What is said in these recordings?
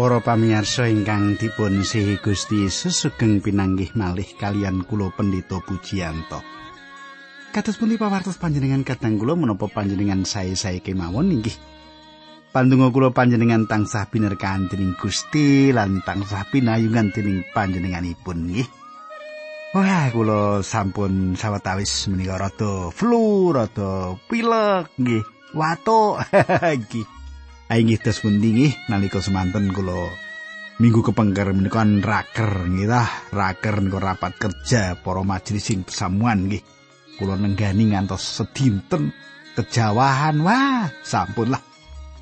Para pamirsa ingkang dipun sihi Gusti Yesus sugeng pinanggih malih kalian kula Pendeta Pujiyanto. Kados pundi pawartos panjenengan kadang kula menapa panjenengan sae-sae kemawon inggih. Pandonga kula panjenengan tansah binerkahan dening Gusti lan tansah pinayungan dening panjenenganipun nggih. Wah, kula sampun sawetawis menika rada flu, rada pilek nggih. Watuk nggih. Ainggih tes pundi nggih? Nalika semanten kula minggu kepengker menika raker nggih raker niku rapat kerja para majelis sing pesamuan nggih. Kula nenggani ngantos sedinten kejawahan. Wah sampun lah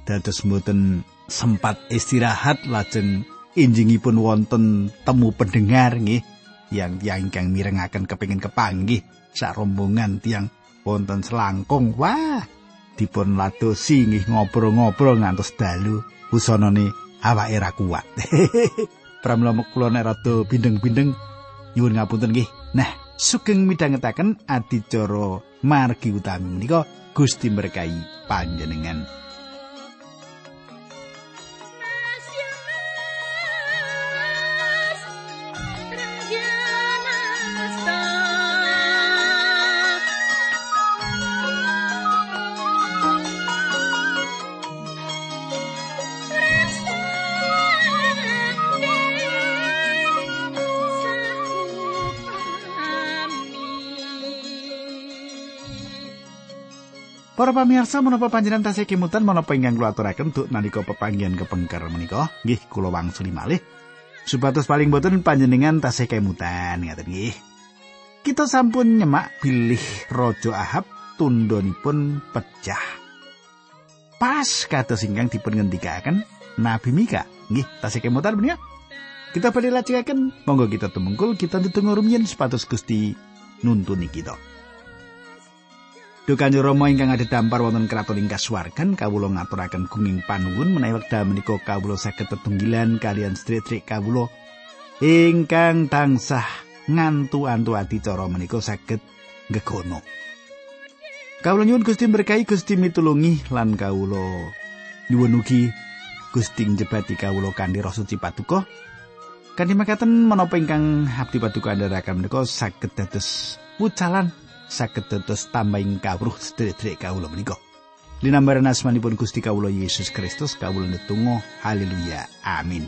dados mboten sempat istirahat lajeng injingipun wonten temu pendengar nggih yang yang ingkang mirengaken kepengin kepanggih sak rombongan tiang wonten selangkung. Wah dipun ladosi nggih ngobrol-ngobrol ngantos dalu usanane awake ra kuat. Pramila kula nek rada bindeng-bindeng nyuwun ngapunten nggih. Nah, sugeng midhangetaken adicara margi utami menika Gusti berkahi panjenengan. Para pamirsa menapa panjenengan tasih kemutan menapa ingkang kula aturaken duk nalika pepanggihan kepengker menika? Nggih kula wangsuli malih. Supados paling boten panjenengan tasih kemutan ngaten nggih. Kita sampun nyemak bilih raja Ahab tundonipun pecah pas kados ingkang dipun ngendikaken Nabi Mika. Nggih tasih kemutan menika kita badhe lajengaken monggo kita tumungkul kita ditunggu rumiyin supados Gusti nuntuni kita Dukanyo Rama ingkang ada dampar wonten kraton ing kasuwargan kawula ngaturaken gunging panuwun menawi wekdal menika kawula saged tetunggilan kalian sedherek kawula ingkang tansah ngantu-antu adicara menika saged gegono. Kawula nyuwun Gusti berkahi Gusti mitulungi lan kawula nyuwun ugi Gusti njebati kawula kanthi rasa suci paduka. Kanthi makaten menapa ingkang abdi paduka andharaken menika saged dados wucalan saged dados tambahing kawruh sedherek kawula menika. Linambaran asmanipun Gusti kawula Yesus Kristus kawula netunggal haleluya amin.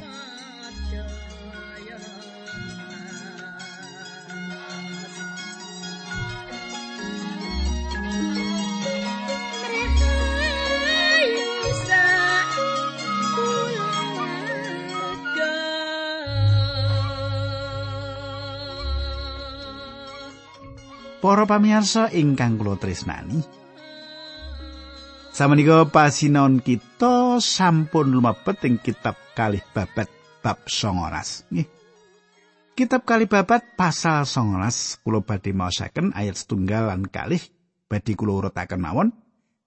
Para pamirsa ingkang kula tresnani. Samenika pasinaon kita sampun lumebet ing kitab kalih babat bab 19. Nggih. Kitab kalih babat pasal 19 kula badhe maosaken ayat setunggal lan kalih badhe kula urutaken mawon.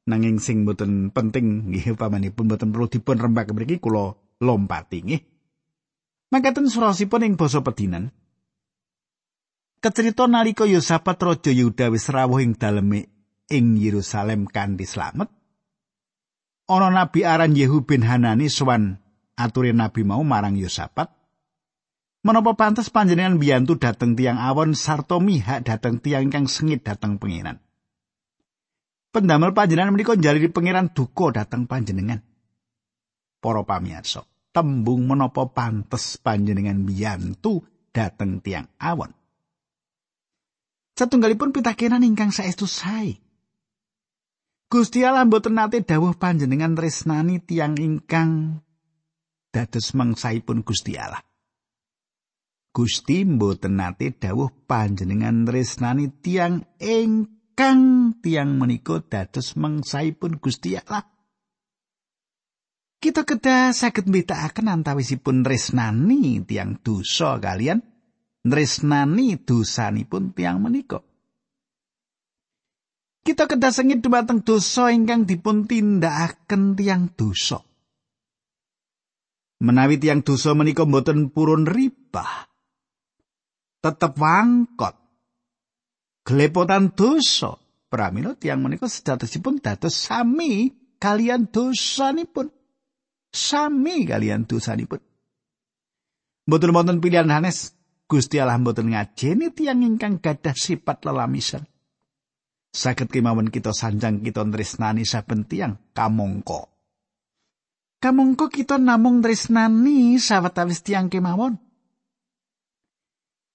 Nanging sing mboten penting nggih upamanipun mboten perlu dipun rembak mriki kula lompati nggih. Mangkaten surasipun ing basa pedinan. Kecerita nalika Yosafat raja Yehuda wis rawuh ing daleme ing Yerusalem kanthi slamet. Ana nabi aran Yehu bin Hanani sowan ature nabi mau marang Yosafat. Menapa pantes panjenengan biyantu dateng tiang awon sarta mihak dateng tiang ingkang sengit dateng pengiran. Pendamel panjenengan menika njalari pengiran duka dateng panjenengan. Para pamirsa, tembung menapa pantes panjenengan biyantu dateng tiang awon. Satunggalipun pitakenan ingkang saestu sae. Gusti Allah mboten nate dawuh panjenengan tresnani tiang ingkang dados mangsaipun Gusti Allah. Gusti mboten nate dawuh panjenengan tresnani tiang ingkang tiang menika dados mangsaipun Gusti Allah. Kita kedah saged mbetakaken antawisipun tresnani tiang dosa kalian nresnani dosanipun tiang menika. Kita kedah sengit dumateng dosa ingkang dipun tindakaken tiang dosa. Menawi tiang dosa menika mboten purun ribah, tetep wangkot. Gelepotan dosa, pramila tiang menika sejatosipun dados sami kalian dosanipun. Sami kalian dosanipun. Mboten wonten pilihan hanes Gusti Allah mboten ngajeni tiyang ingkang gadah sifat lelamisen. Saged kemawon kita sanjang kita tresnani saben tiyang kamangka. Kamangka kita namung tresnani sawetawis tiyang kemawon.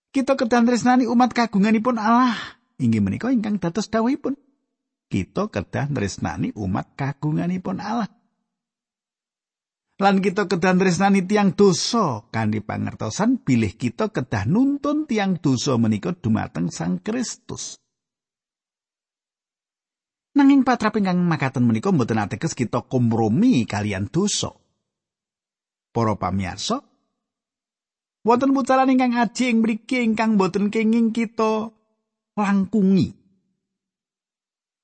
Kita kedah tresnani umat kagunganipun Allah inggih menika ingkang dados dawuhipun. Kita kedah tresnani umat kagunganipun Allah. Lan kita kedah tresnani tiang dosa kanthi pangertosan bilih kita kedah nuntun tiang dosa menika dumateng Sang Kristus. Nanging patraping kang makaten menika mboten ateges kita kompromi kalian dosa. Para pamirsa, wonten mucalan ingkang aji ing mriki ingkang mboten kenging kita langkungi.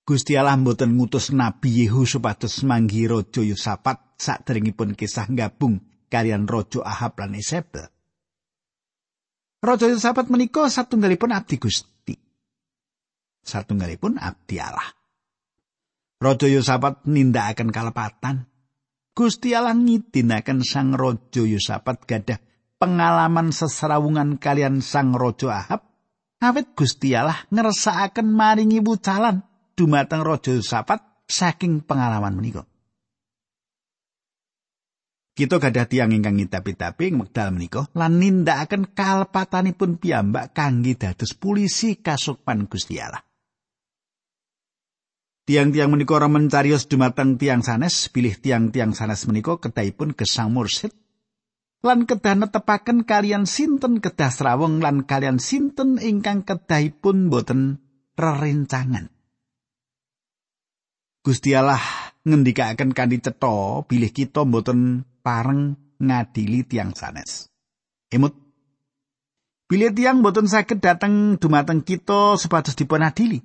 Gusti Allah mboten ngutus Nabi Yehu supados manggi Raja Yosafat saderengipun kisah gabung kalian Raja Ahab lan Isabel. Raja Yosafat menika satunggalipun abdi Gusti. Satunggalipun abdi Allah. Raja Yosafat nindakaken kalepatan. Gusti Allah ngidinaken Sang Raja Yosafat gadah pengalaman seserawungan kalian Sang Raja Ahab. Awit Gusti Allah ngersakaken maringi wucalan dumateng Raja Yosafat saking pengalaman menika. Kita gadah tiang ingkang ngitapi-tapi ing wekdal menika lan nindakaken kalpatanipun piyambak kangge dados polisi kasukman Gusti Allah. Tiang-tiang menika ora mencarios dumateng tiang sanes, pilih tiang-tiang sanes menika kedahipun gesang mursid lan kedah netepaken kalian sinten kedah srawung lan kalian sinten ingkang kedahipun boten rerencangan. Gusti Allah ngendikaken kanthi cetha bilih kita mboten pareng ngadili tiang sanes. Emut Bilih tiang mboten saged dateng dumateng kita sepatus dipun adili.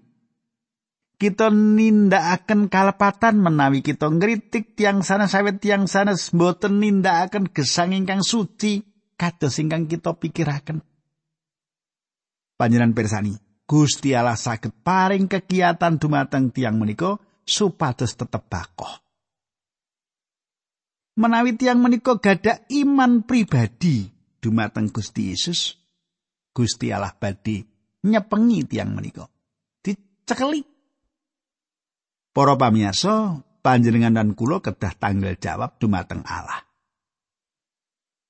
Kita nindakaken kalepatan menawi kita ngritik tiang sanes sawet tiang sanes mboten nindakaken gesang ingkang suci kados ingkang kita pikiraken. Panjenengan persani, Gusti Allah saged paring kegiatan dumateng tiang menika supados tetep bakoh. Menawi tiang menika gada iman pribadi dumateng Gusti Yesus, Gusti Allah badhe nyepengi tiang menika. Dicekeli. Para pamirsa, panjenengan dan kula kedah tanggal jawab dumateng Allah.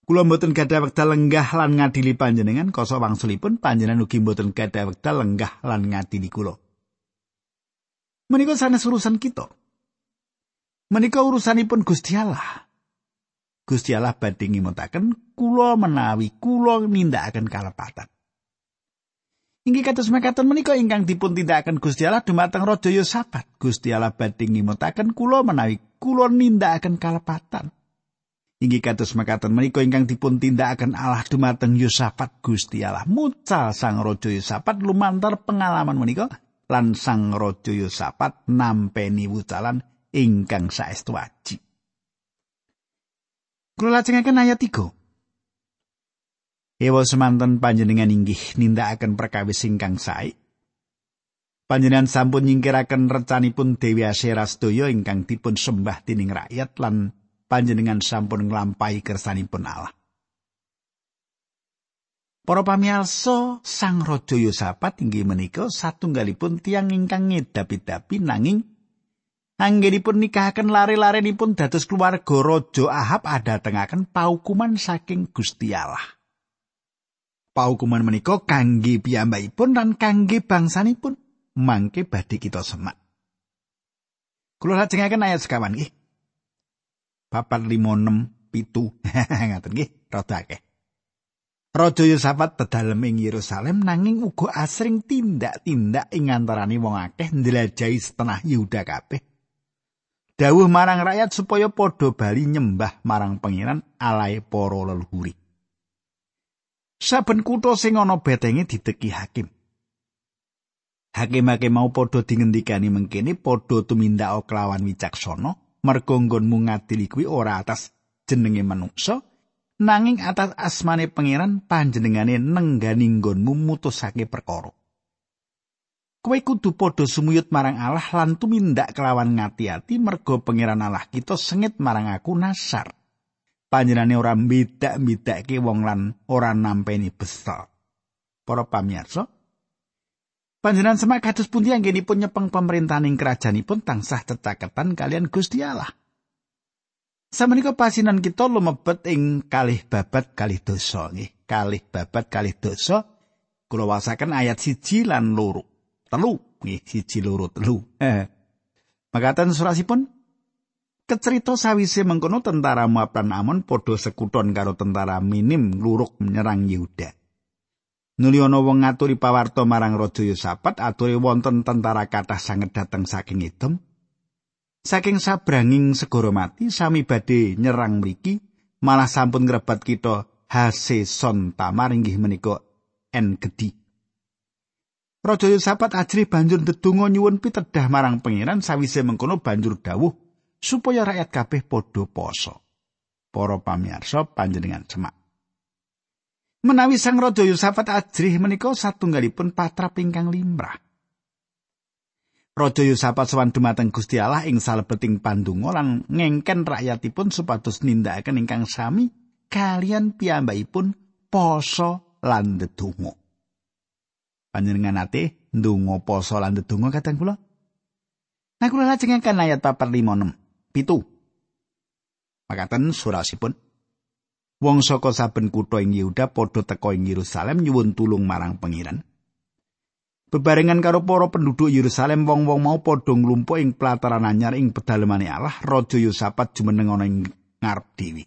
Kula mboten gadah wekdal lenggah lan ngadili panjenengan, koso wangsulipun panjenengan ugi mboten gadah wekdal lenggah lan ngadili kula. Menika sanes urusan kita. Menika urusanipun Gusti Allah. Gusti Allah badhe ngimutaken kula menawi kula nindakaken kalepatan. Inggih kados mekaten menika ingkang dipun tindakaken Gusti Allah dumateng Raja Yosafat. Gusti Allah badhe ngimutaken kula menawi kula nindakaken kalepatan. Inggih kados mekaten menika ingkang dipun tindakaken Allah dumateng Yosafat Gusti Allah. Mucal sang Raja Yosafat lumantar pengalaman menika lan sang raja Yosafat nampeni wucalan ingkang saestu aji. Kula lajengaken ayat 3. Ewa semanten panjenengan inggih nindakaken perkawis ingkang sae. Panjenengan sampun nyingkiraken recanipun Dewi Asyera sedaya ingkang dipun sembah dening rakyat lan panjenengan sampun nglampahi kersanipun Allah. Para pamirsa, Sang Raja Yosafat inggih menika satunggalipun tiang ingkang ngedapi-dapi nanging anggenipun nikahaken lare-larenipun dados keluarga Raja Ahab adatengaken paukuman saking Gusti Allah. Paukuman menika kangge piyambakipun lan kangge bangsanipun mangke badhe kita semak. Kula lajengaken ayat sekawan nggih. Papat 56 pitu ngaten nggih rada akeh. Raja Yosafat pedalem ing Yerusalem nanging uga asring tindak-tindak ing antaraning wong akeh ndelajahi setengah Yehuda kabeh. Dawuh marang rakyat supaya padha bali nyembah marang pangeran alae para leluhuri. Saben kutha sing ana betenge dideki hakim. Hakim-hakim mau padha dingendikani mengkene padha tumindak kelawan wicaksana merga nggonmu ngadili kuwi ora atas jenenge manungsa nanging atas asmane pangeran panjenengane nenggani nggonmu mutusake perkara. Kowe kudu padha sumuyut marang Allah lan tumindak kelawan ngati-ati merga pangeran Allah kita sengit marang aku nasar. panjenengane ora mbedak-bedake wong lan ora nampeni besar. Para pamirsa, panjenengan semak kados pundi anggenipun nyepeng pemerintahaning kerajaanipun tansah cetaketan kalian Gusti Allah. Samenika pasinan kita lumebet ing kalih babat kalih dosa nggih, kalih babat kalih dosa kula wasaken ayat siji lan loro. Telu nggih, siji loro telu. Eh. Makaten surasipun Kecerita sawise mengkono tentara Moab lan Amon padha sekuton karo tentara Minim luruk menyerang Yehuda. Nuli ana wong ngaturi pawarta marang Raja Yosafat ature wonten tentara kathah sanget dateng saking Edom. Saking sabranging segara mati sami badhe nyerang mriki malah sampun ngrebat kita Hase Son Tamar inggih menika En Gedi. Raja Yosafat ajri banjur ndedonga nyuwun pitedah marang pangeran sawise mengkono banjur dawuh supaya rakyat kabeh padha poso. Para pamirsa panjenengan semak. Menawi Sang Raja Yosafat ajrih menika satunggalipun patrap ingkang limrah. Raja Yosafat sowan dumateng Gusti Allah ing salebeting pandonga lan ngengken rakyatipun supados nindakaken ingkang sami kalian piyambakipun poso lan ndedonga. Panjenengan ate ndonga poso lan ndedonga kadang kula? Nah kula lajengaken ayat 456. pitu. Makaten surasipun wong saka saben kutha ing Yehuda padha teka ing Yerusalem nyuwun tulung marang pengiran. Bebarengan karo para penduduk Yerusalem wong-wong mau padha nglumpuk ing pelataran anyar ing pedalemane Allah, Raja Yosafat jumeneng ana ing ngarep dewi.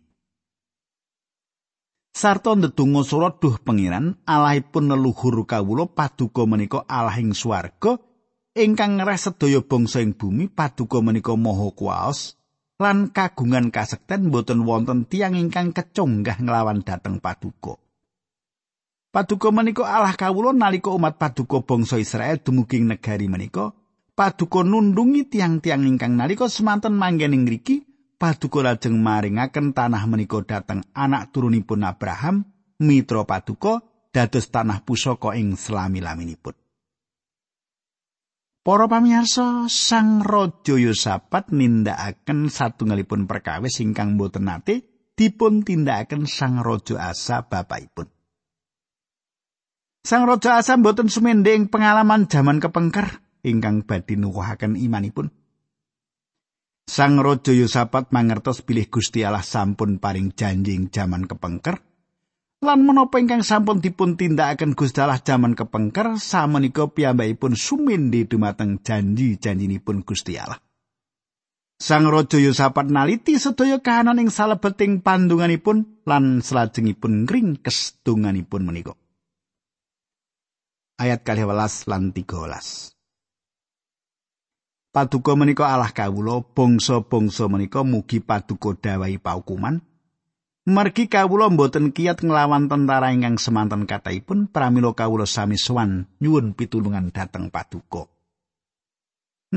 Sarta ndedonga surat duh pengiran, Allahipun leluhur kawula paduka menika Allah ing swarga ingkang ngres sedaya bangsa ing bumi paduka menika maha kuwaos lan kagungan kasekten boten wonten tiang ingkang kecunggah nglawan dhateng paduka paduka menika Allah kawula nalika umat paduka bangsa Israel dumugi negari menika paduka nundungi tiang-tiang ingkang nalika semanten manggen ing ngriki paduka lajeng maringaken tanah menika dhateng anak turunipun Abraham mitra paduka dados tanah pusaka ing selami-laminipun Para pamirsa, Sang Raja Yosafat nindakaken satunggalipun perkawis ingkang boten nate dipun tindakaken Sang Raja Asa bapakipun. Sang Raja Asa boten sumendhe ing pengalaman jaman kepengker ingkang badhe nuwuhaken imanipun. Sang Raja Yosafat mangertos bilih Gusti Allah sampun paring janji ing jaman kepengker lan menapa ingkang sampun dipun tindakaken Gusti Allah jaman kepengker samenika piyambakipun sumindi dumateng janji-janjinipun Gusti Allah. Sang Raja Yosafat naliti sedaya kahanan ing salebeting pandunganipun lan salajengipun ngringkes donganipun menika. Ayat 12 lan 13. Paduka menika Allah kawula, bangsa-bangsa menika mugi paduka dawahi paukuman. Margi kawula mboten kiyat nglawan tentara ingkang semanten kataipun pramila kawula sami sowan nyuwun pitulungan dhateng paduka.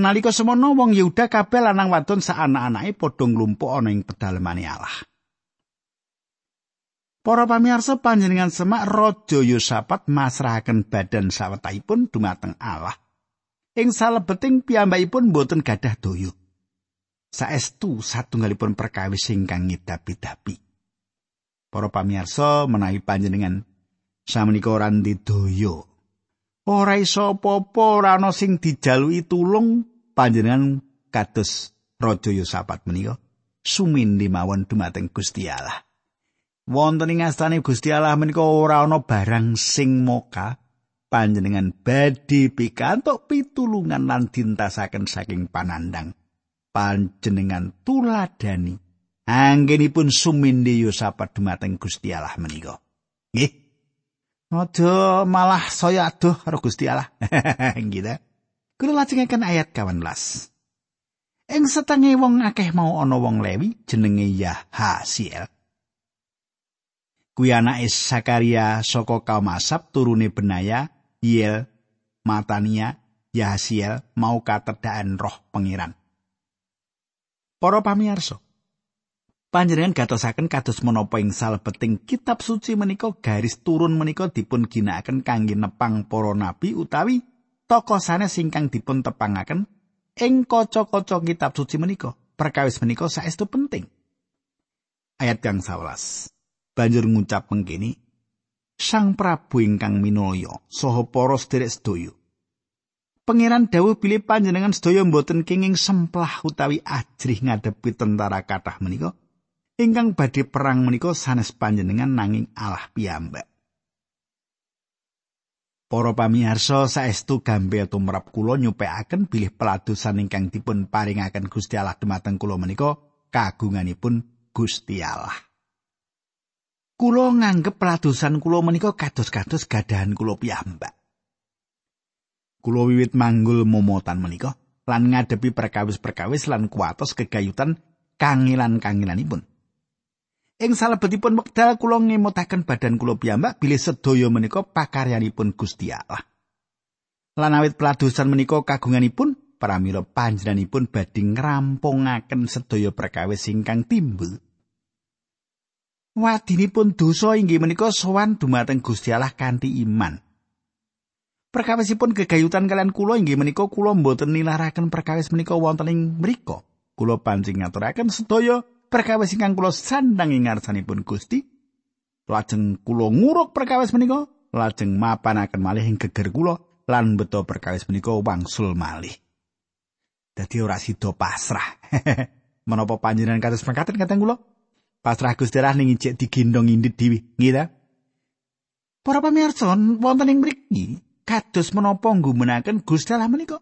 Nalika semono wong Yehuda kabeh lanang wadon sak anak-anake padha nglumpuk ana ing pedalemane Allah. Para pamirsa panjenengan semak Raja Yosafat masrahaken badan sawetahipun dumateng Allah. Ing salebeting piyambakipun boten gadah doyo. Saestu satunggalipun perkawis ingkang ngidapi-dapi. para pamirsa menawi panjenengan samenika ora ndidaya ora iso apa-apa ora ana sing dijalui tulung panjenengan kados raja Yosafat menika sumindi mawon dumateng Gusti Allah wonten ing astane Gusti Allah menika ora ana barang sing moka panjenengan badhe pikantuk pitulungan lan dintasaken saking panandang panjenengan tuladani anggenipun sumindi Yosafat dumateng Gusti Allah menika. Nggih. Aja malah saya aduh karo Gusti Allah. gitu. Kula lajengaken ayat 18. Ing setenge wong akeh mau ana wong Lewi jenenge Yahasiel. Kuwi anake Sakaria saka kaum Asap turune Benaya, Yel, Matania, Yahasiel mau katedaan roh pengiran. Para pamirsa, panjenengan gatosaken kados menapa ing salebeting kitab suci menika garis turun menika dipun ginakaken kangge nepang para nabi utawi tokoh sanes ingkang dipun tepangaken ing kaca-kaca kitab suci menika. Perkawis menika saestu penting. Ayat kang 11 banjur ngucap mengkini Sang Prabu ingkang minulya saha para sedherek sedaya Pangeran dawuh bilih panjenengan sedaya mboten kenging semplah utawi ajrih ngadepi tentara kathah menika ingkang badhe perang menika sanes panjenengan nanging Allah piyambak. Para pamirsa saestu gambe tumrap kula nyupekaken bilih peladosan ingkang dipun paringaken Gusti Allah dumateng kula menika kagunganipun Gusti Allah. Kula nganggep peladosan kula menika kados-kados gadahan kula piyambak. Kulo wiwit manggul momotan menika lan ngadepi perkawis-perkawis lan kuatos kegayutan kangilan-kangilanipun. Ing salebetipun wekdal kula ngemutaken badan kula piyambak bilih sedaya menika pakaryanipun Gusti Allah. Lan awit peladosan menika kagunganipun pramila panjenenganipun badhe ngrampungaken sedaya perkawis ingkang timbul. Wadinipun dosa inggih menika sowan dumateng Gusti Allah kanthi iman. Perkawisipun gegayutan kalian kula inggih menika kula mboten nilaraken perkawis menika wonten ing mriku. Kula pancing ngaturaken sedaya perkawis ingkang kula sandang ing ngarsanipun Gusti. Lajeng kula nguruk perkawis menika, lajeng mapanaken malih ing geger kula lan beto perkawis menika wangsul malih. Dadi ora sida pasrah. Menapa panjenengan kados mangkaten kateng kula? Pasrah Gusti Allah ning ijek digendong indit dhewe, ta? Para pamirsa wonten ing mriki kados menapa nggumenaken Gusti Allah menika.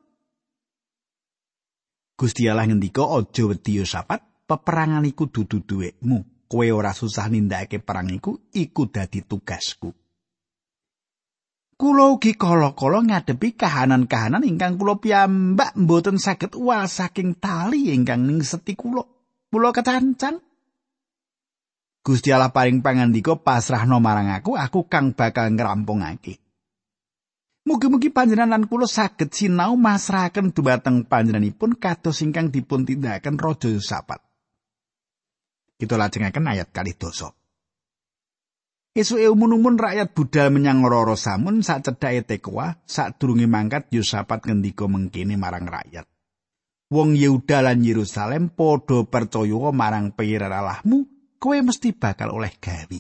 Gusti Allah ngendika aja wedi sapat peperangan iku dudu duwekmu. Kowe ora susah nindakake perang iku, iku dadi tugasku. Kulo ugi kala-kala ngadepi kahanan-kahanan ingkang kulo piyambak mboten saged uwal saking tali ingkang ning seti kulo. Kulo ketancan. Gusti Allah paring pangandika pasrahno marang aku, aku kang bakal ngrampungake. Mugi-mugi panjenengan kula saged sinau masrahaken dumateng panjenenganipun kados ingkang dipun tindakaken Raja Yosafat. Kita lajengaken ayat kali dosa. Esuke umun-umun rakyat budal menyang Roro Samun sak cedhake Tekoa, sak durunge mangkat Yosafat ngendika mengkene marang rakyat. Wong Yehuda lan Yerusalem padha percaya marang pengiran Allahmu, kowe mesti bakal oleh gawe.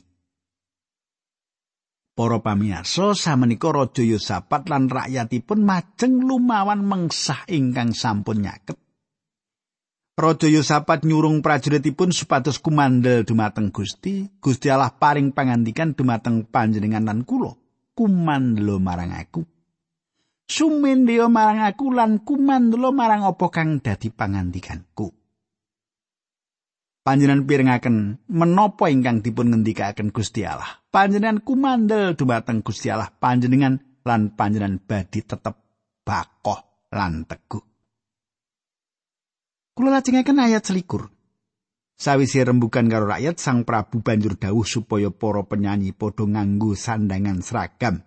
Para pamirsa samenika Raja Yosafat lan rakyatipun majeng lumawan mengsah ingkang sampun nyaket. Raja Yosafat nyurung prajuritipun supados kumandel dumateng Gusti. Gusti Allah paring pangandikan dumateng panjenengan lan kula. Kumandelo marang aku. Sumendeo marang aku lan kumandelo marang apa kang dadi pangandikanku. Panjenengan pirengaken menapa ingkang dipun ngendikaken Gusti Allah. Panjenengan kumandel dumateng Gusti Allah panjenengan lan panjenengan badi tetep bakoh lan teguh. Kula lajengaken ayat selikur. Sawise rembukan karo rakyat, Sang Prabu banjur dawuh supaya para penyanyi padha nganggo sandangan seragam.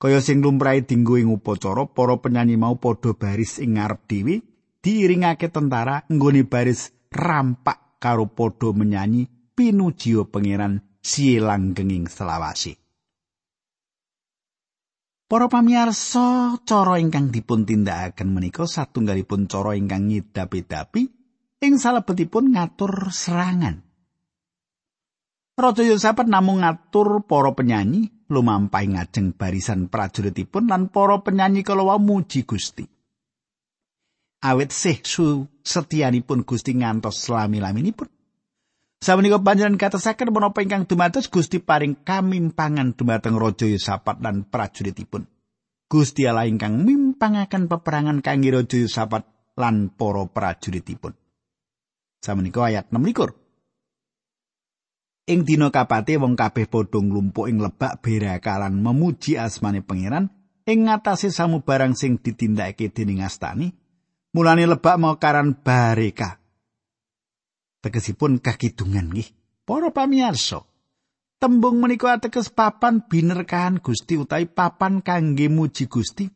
Kaya sing lumrahe dinggo ing upacara, para penyanyi mau padha baris ing ngarep dhewe, diiringake tentara nggone baris rampak karo padha menyanyi pinujio pangeran sielanggenging selawase. Para pamirsa, cara ingkang dipun tindakaken menika satunggalipun cara ingkang ngidapi-dapi ing salebetipun ngatur serangan. Raja Yosafat namung ngatur para penyanyi lumampahi ngajeng barisan prajuritipun lan para penyanyi kala muji Gusti. Awit sih su setianipun Gusti ngantos selami-laminipun. Sabenika panjenengan katasaken menapa ingkang dumados Gusti paring kamimpangan dumateng Raja Yosafat lan prajuritipun. Gusti Allah ingkang mimpangaken peperangan kangge Raja Yosafat lan para prajuritipun. Sabenika ayat 6 Ing dina kapate wong kabeh padha nglumpuk ing lebak berakalan memuji asmane pangeran ing ngatasé samubarang sing ditindakake dening astani mulane lebak mekaran bareka. Tegesipun kakidungan nggih. Para pamirsa, tembung menika ateges papan binerkahan Gusti utawi papan kangge muji Gusti.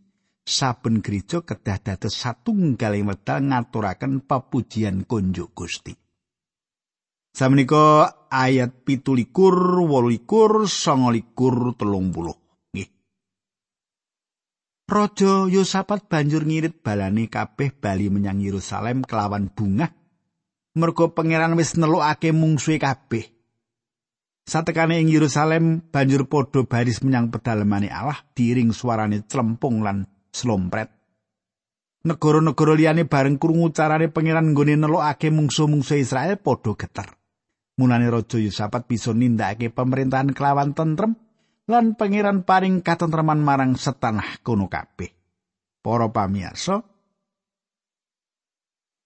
Saben gereja kedah dados satunggaling wekdal ngaturaken pepujian kunjuk Gusti. Samenika ayat pitulikur, wolulikur, songolikur, telung puluh. Raja Yosafat banjur ngirit balane kabeh bali menyang Yerusalem kelawan bunga mergo pangeran wis nelukake mungsuhe kabeh. Satekane ing Yerusalem banjur padha baris menyang pedalemane Allah diring suarane clempung lan slompret. Negara-negara liyane bareng krungu carane pangeran nggone nelukake mungsu-mungsu Israel padha geter. Mulane Raja Yusafat bisa nindakake pemerintahan kelawan tentrem lan pangeran paring katentreman marang setanah kono kabeh. Para pamirsa,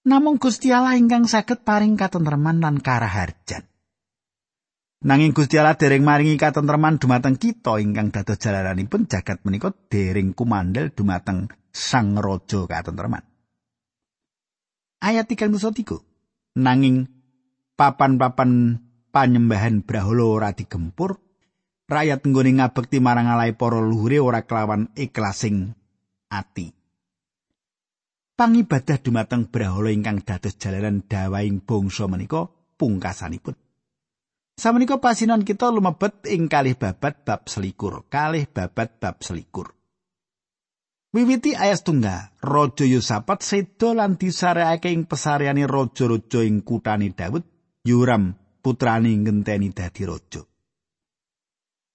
namung Gusti Allah ingkang saged paring katentreman lan karaharjan. Nanging Gusti Allah dereng maringi katentreman dumateng kita ingkang dados jalaranipun jagat menika dereng kumandel dumateng Sang Raja katentreman. Ayat 33. Nanging papan-papan panyembahan brahala ora digempur rakyat nggone ngabekti marang alai para luhure ora kelawan iklasing ati pangibadah dumateng brahala ingkang dados jalaran dawaing bangsa menika pungkasanipun Samenika pasinan kita lumebet ing kalih babat bab selikur, kalih babat bab selikur. Wiwiti ayat tunggal, Raja Yosafat sedo lan disareake ing pesariane raja-raja ing kutane Daud Yoram putrane ngenteni dadi raja.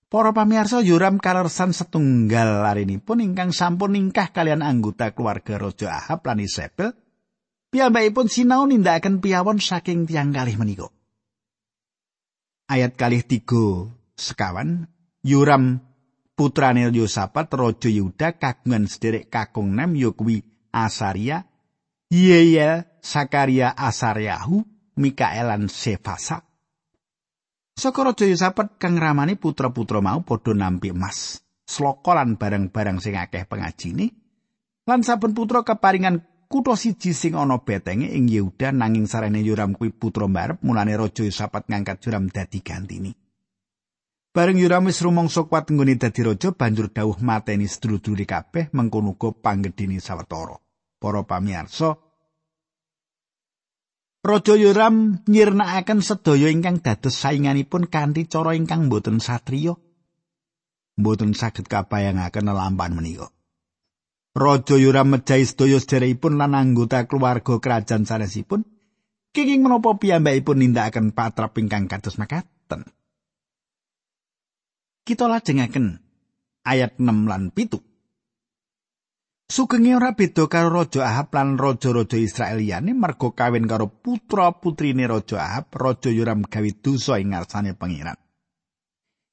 Para pamirsa Yoram kalersan setunggal larinipun ingkang sampun ningkah kalian anggota keluarga Raja Ahab lan Isabel. Piyambakipun sinau nindakaken piyawon saking tiang kalih menika. Ayat kalih tiga sekawan Yoram putrane Yosafat Raja Yuda kagungan sederek kakung nem yakuwi Asaria, Yeyel, Sakaria, Asariahu, Mikael lan Sefasa. Saka Raja Yosafat kang ramani putra-putra mau padha nampi emas, sloka lan barang-barang sing akeh pengajine. Lan saben putra keparingan kutha siji sing ana betenge ing Yehuda nanging sarene Yoram kuwi putra mbarep mulane Raja Yosafat ngangkat Yoram dadi gantini. Bareng Yoram wis rumangsa kuat nggone dadi raja banjur dawuh mateni sedulur-dulur kabeh mengkono uga panggedhene sawetara. Para pamirsa, Raja Yoram nyirnakaken sedaya ingkang dados sainganipun kanthi cara ingkang boten satriya. Boten saged kabayangaken lelampahan menika. Raja Yoram mejahi sedaya sederekipun lan anggota keluarga kerajaan sanesipun. Kenging menapa piyambakipun nindakaken patrap ingkang kados makaten. Kita lajengaken ayat 6 lan 7. Sugenge ora beda karo Raja Ahab lan raja-raja Israel liyane merga kawin karo putra-putrine Raja Ahab, Raja Yoram gawe dosa ing ngarsane pangeran.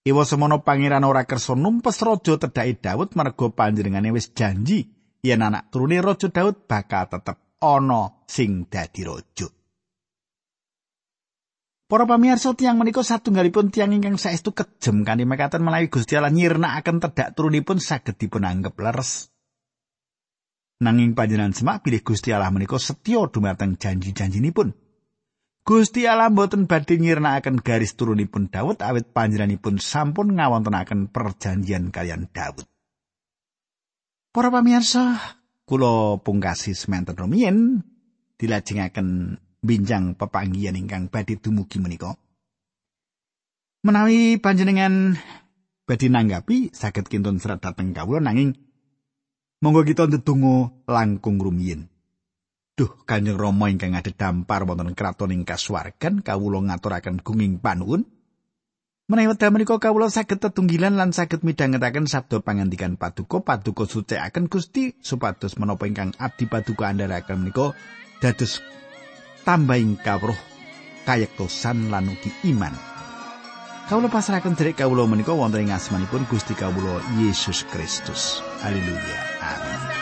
Iwa semono pangeran ora kersa numpes raja tedhake Daud merga panjenengane wis janji yen anak turune Raja Daud bakal tetep ana sing dadi raja. Para pamirsa tiyang menika satunggalipun tiyang ingkang saestu kejem kanthi mekaten menawi Gusti Allah nyirnakaken tedhak turunipun saged dipunanggep leres. Nanging panjenengan semak pilih Gusti Allah menika setya dumateng janji-janjinipun. Gusti Allah boten badhe nyirnakaken garis turunipun Daud awit panjenenganipun sampun ngawontenaken perjanjian kalian Daud. Para pamirsa, kula pungkasi semanten rumiyin dilajengaken binjang pepanggihan ingkang badhe dumugi menika. Menawi panjenengan badhe nanggapi saged kintun serat dhateng kawula nanging Monggo kita ndedonga langkung rumiyin. Duh Kanjeng Rama ingkang dampar wonten kraton ing kasuwargan kawula ngaturaken gunging panuwun. Menawi wekdal menika kawula saged tetunggilan lan saged midhangetaken sabda pangandikan paduka paduka sucikaken Gusti supados menapa ingkang abdi paduka andharaken menika dados tambahing kawruh kayektosan lan ugi iman. Kawula pasrahaken derek kawula menika wonten ing asmanipun Gusti kawula Yesus Kristus. Haleluya. happen.